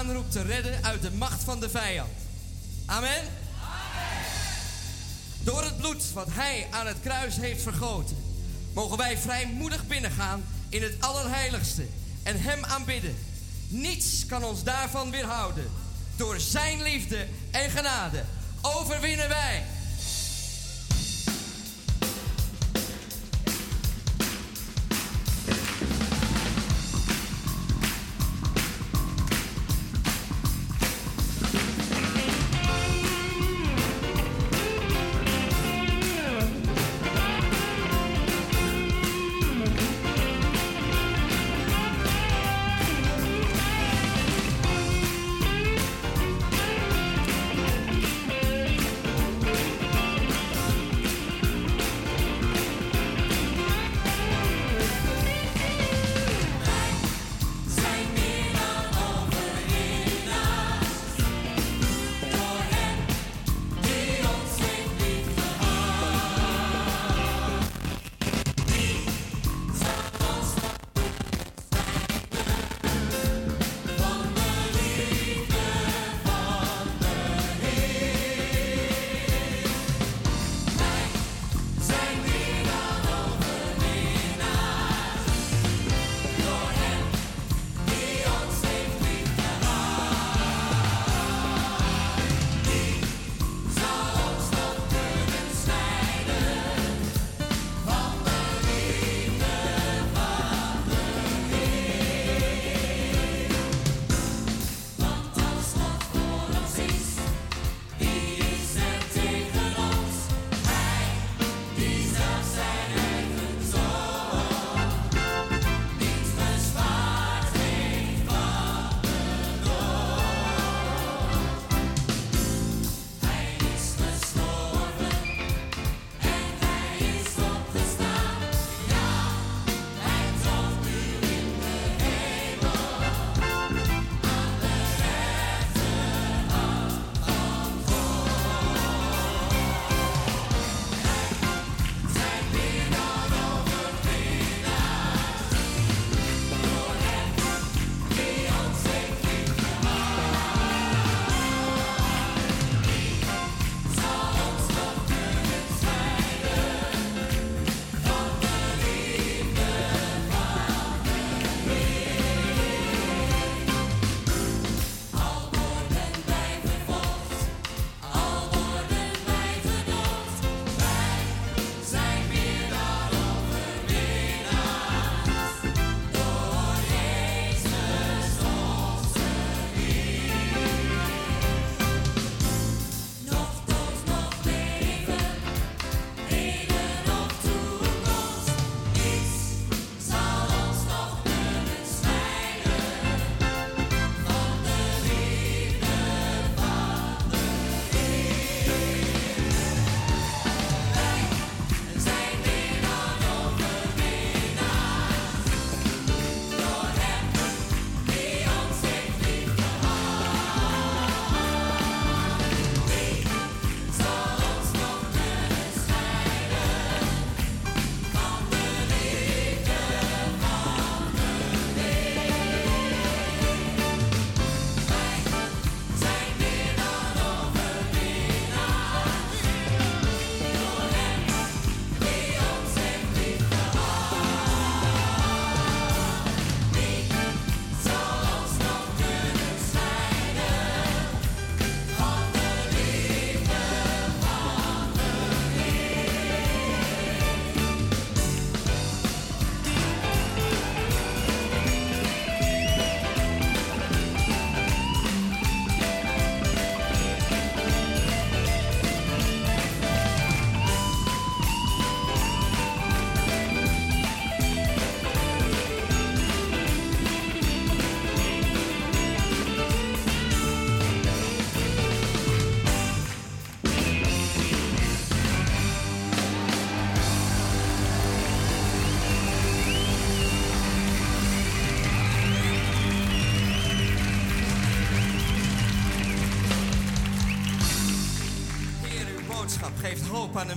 Aanroept te redden uit de macht van de vijand. Amen. Door het bloed wat Hij aan het kruis heeft vergoten, mogen wij vrijmoedig binnengaan in het Allerheiligste en Hem aanbidden. Niets kan ons daarvan weerhouden. Door Zijn liefde en genade overwinnen wij.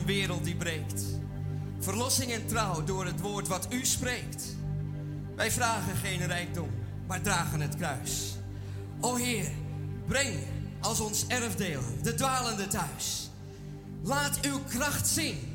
Wereld die breekt. Verlossing en trouw door het woord wat u spreekt. Wij vragen geen rijkdom, maar dragen het kruis. O Heer, breng als ons erfdeel de dwalende thuis. Laat uw kracht zien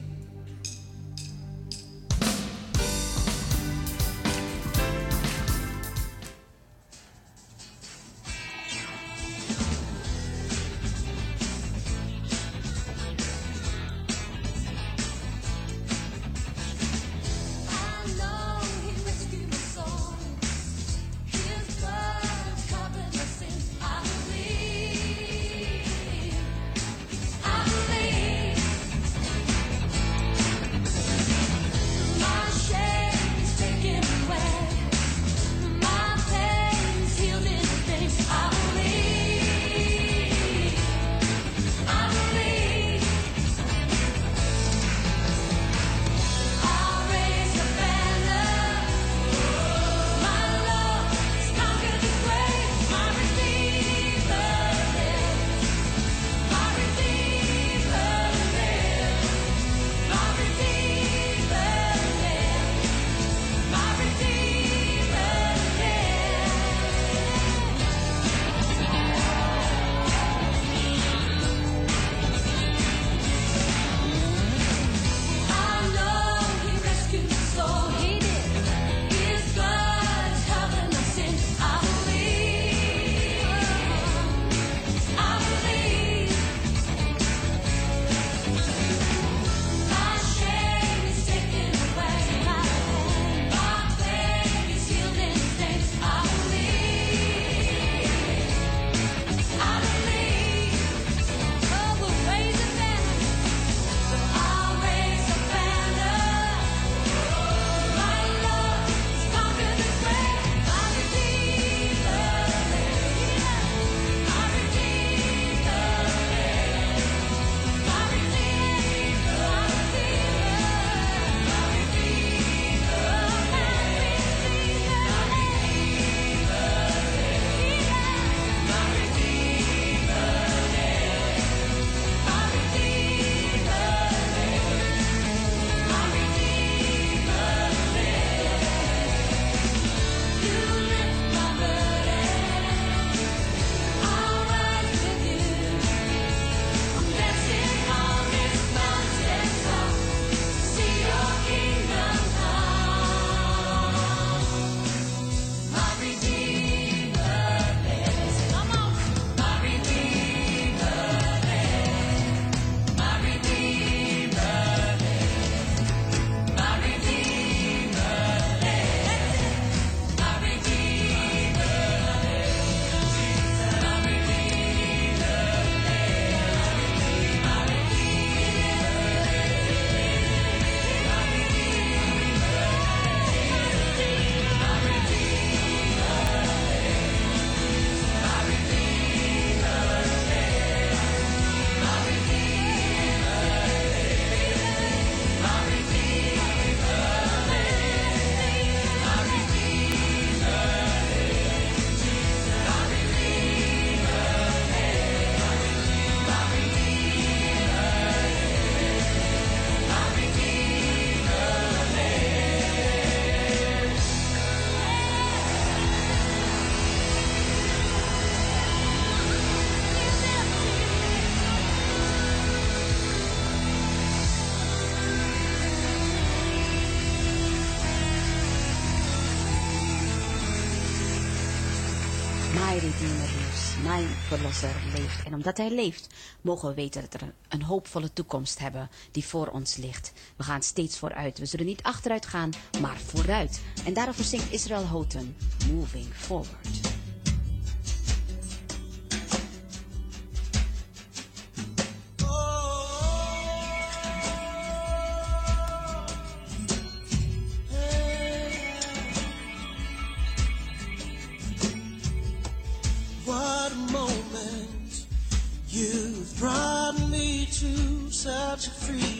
verlosser leeft. En omdat hij leeft, mogen we weten dat er een hoopvolle toekomst hebben die voor ons ligt. We gaan steeds vooruit. We zullen niet achteruit gaan, maar vooruit. En daarover zingt Israel Houghton, Moving Forward.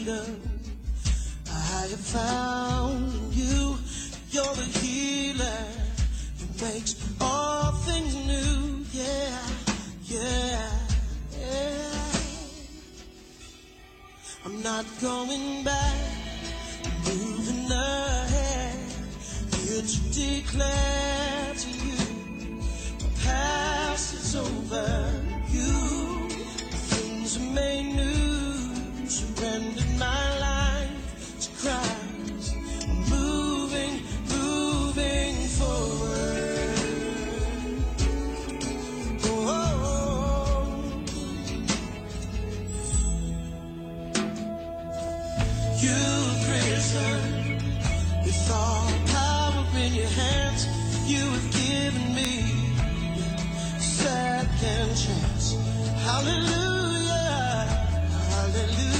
greater. I have found you. You're the healer who makes all things new. Yeah, yeah, yeah. I'm not going back. I'm moving ahead. Here to declare to you, the past is over. You, things are made new. Surrender my life to. Moving, moving forward. Oh. You've risen with all power in your hands. You have given me a second chance. Hallelujah. Hallelujah.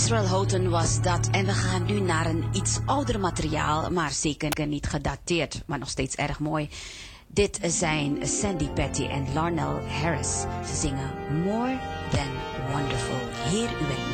Israel Houghton was dat. En we gaan nu naar een iets ouder materiaal, maar zeker niet gedateerd, maar nog steeds erg mooi. Dit zijn Sandy Patty en Larnell Harris. Ze zingen More Than Wonderful. Heer, u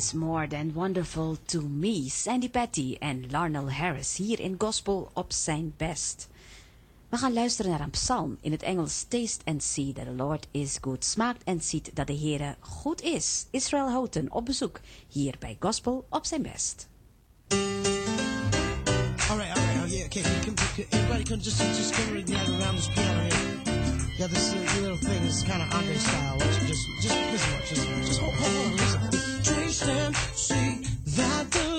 is More Than Wonderful To Me, Sandy Patty en Larnell Harris hier in Gospel op zijn best. We gaan luisteren naar een psalm in het Engels Taste and See that the Lord is good. Smaakt en ziet dat de Heere goed is. Israel Houghton op bezoek hier bij Gospel op zijn best. Alright, alright, oh, yeah, okay. Can, everybody can just, just come right around this piano. Yeah, this little thing is kind of Andre style. Just, just, just, just, just hold, hold on, listen. See that.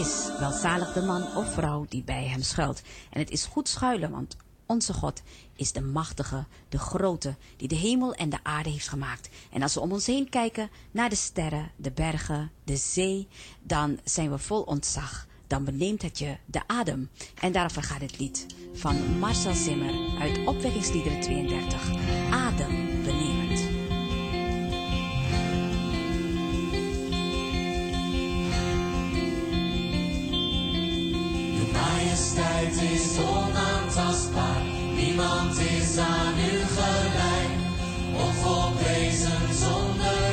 Is. Welzalig de man of vrouw die bij hem schuilt. En het is goed schuilen, want onze God is de machtige, de grote, die de hemel en de aarde heeft gemaakt. En als we om ons heen kijken naar de sterren, de bergen, de zee, dan zijn we vol ontzag. Dan beneemt het je de adem. En daarover gaat het lied van Marcel Zimmer uit Opwekkingsliederen 32. Adem benemend. Majesteit is onaantastbaar, niemand is aan u gelijk. Onvolprezen zonder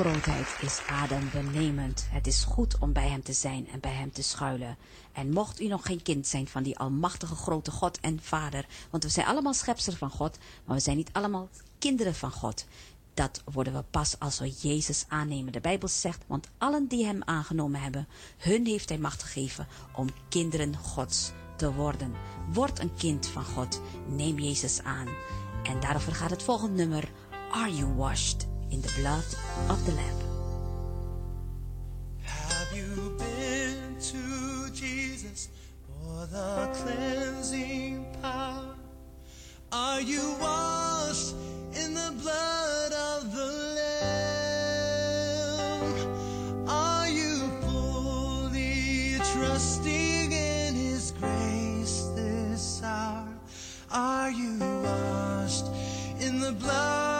grootheid is adembenemend. Het is goed om bij hem te zijn en bij hem te schuilen. En mocht u nog geen kind zijn van die almachtige grote God en Vader, want we zijn allemaal schepselen van God, maar we zijn niet allemaal kinderen van God. Dat worden we pas als we Jezus aannemen. De Bijbel zegt, want allen die hem aangenomen hebben, hun heeft hij macht gegeven om kinderen Gods te worden. Word een kind van God. Neem Jezus aan. En daarover gaat het volgende nummer. Are you washed? in the blood of the Lamb. Have you been to Jesus for the cleansing power? Are you washed in the blood of the Lamb? Are you fully trusting in His grace this hour? Are you washed in the blood?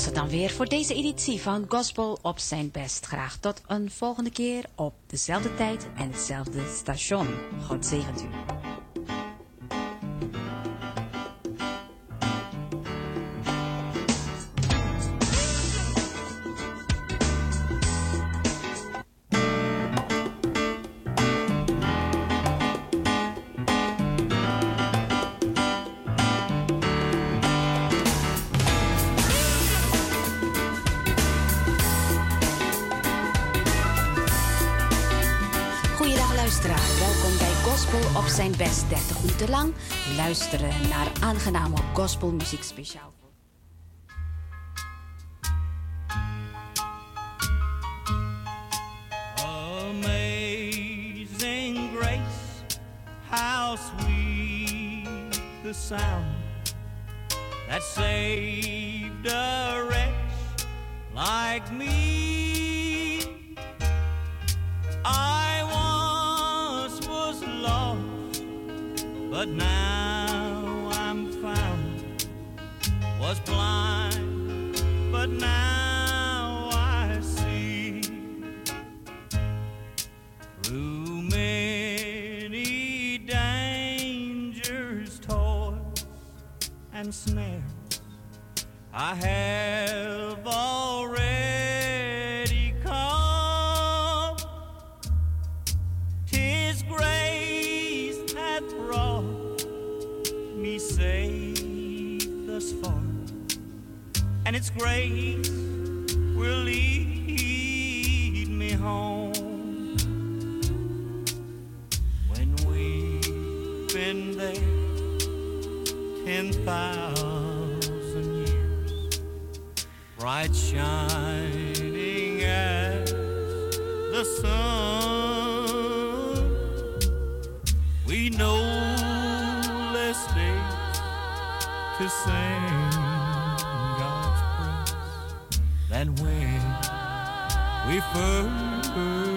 was het dan weer voor deze editie van Gospel op zijn best. Graag tot een volgende keer op dezelfde tijd en hetzelfde station. God zegent u. op zijn best 30 minuten lang luisteren naar aangename gospelmuziek speciaal. Amazing grace, how sweet the sound that saved a wretch like me. But now I'm found, was blind, but now I see. Through many dangers, toils, and snares, I have. grace will lead me home. When we've been there ten thousand years, bright shining as the sun, we know less days to say. and when we first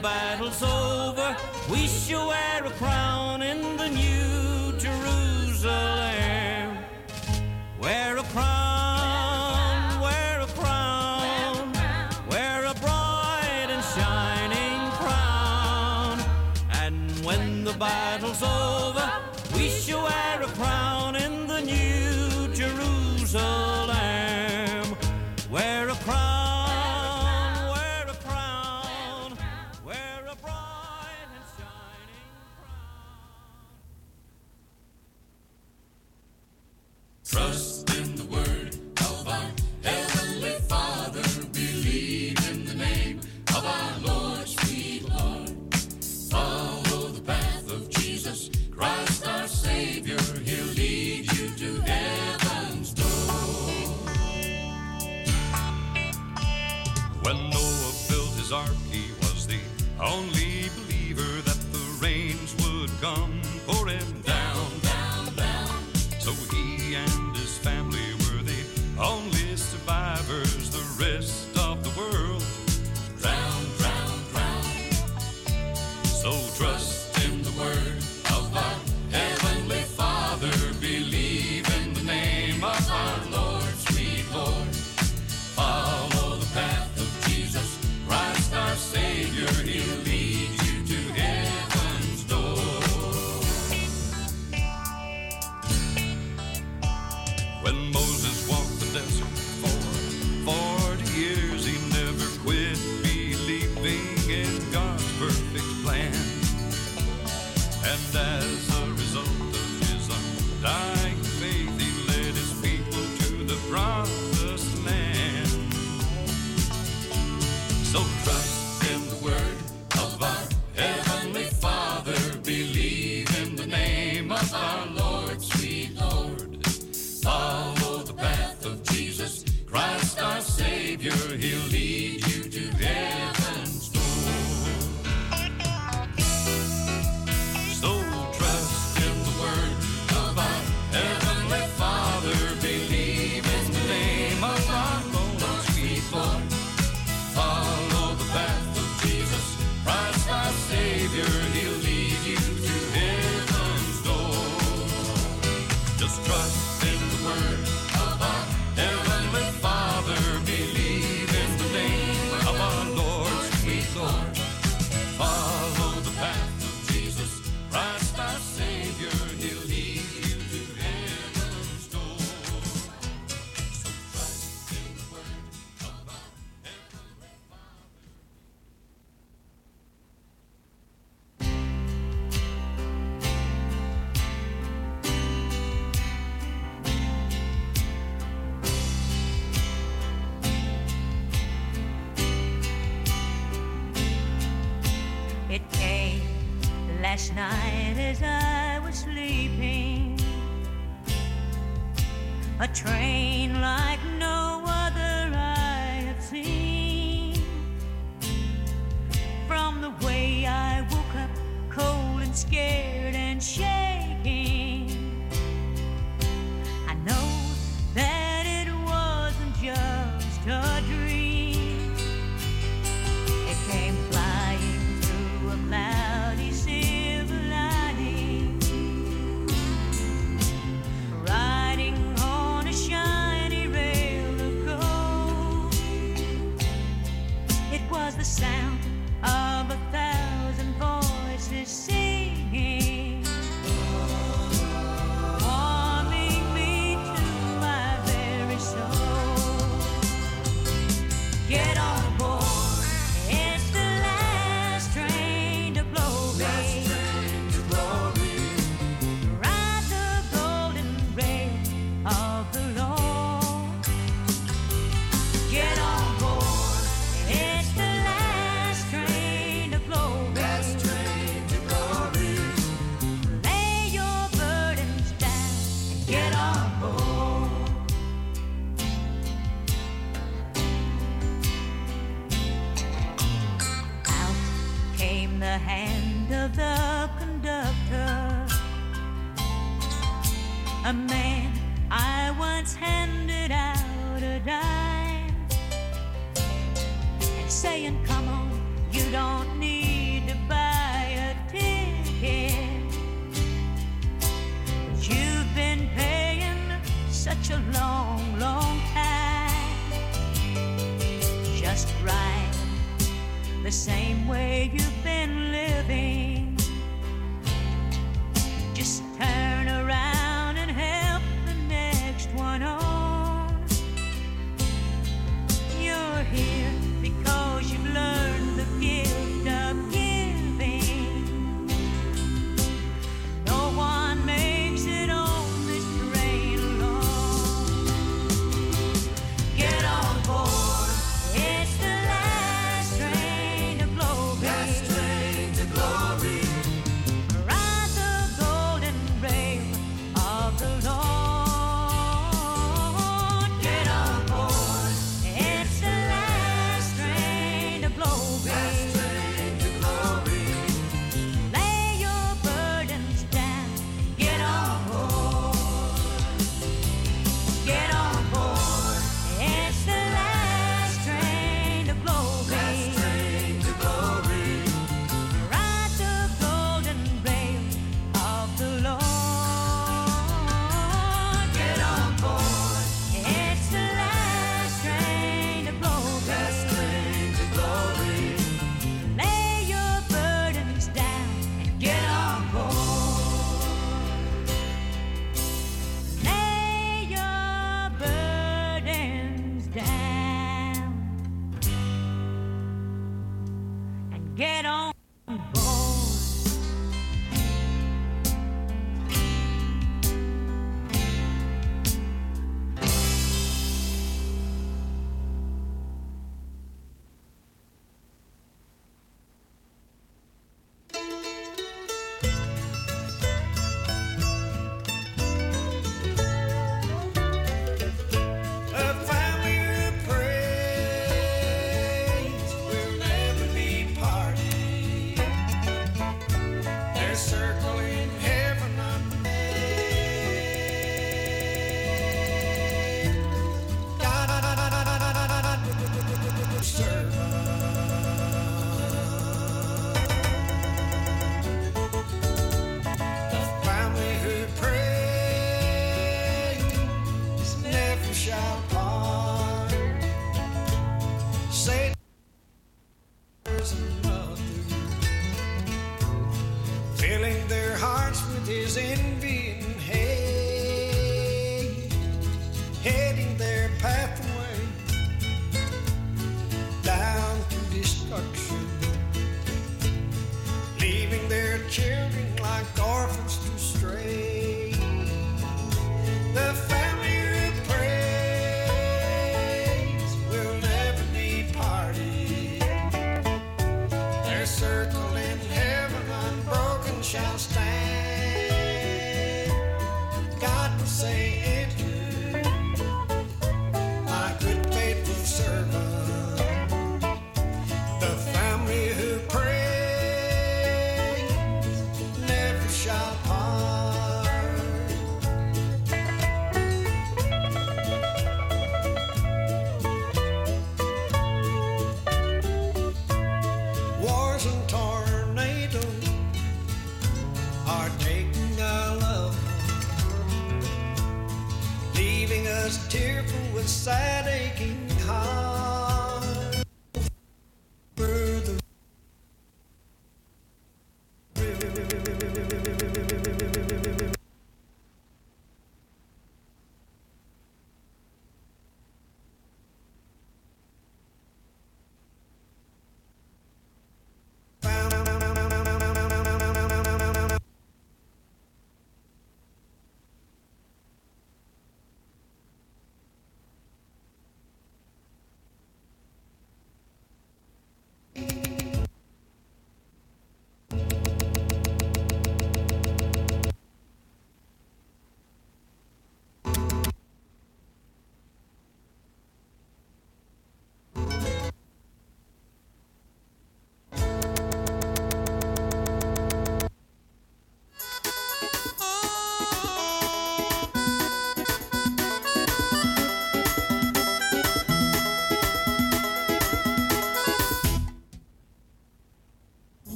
battle's over, we shall. When Noah built his ark, he was the only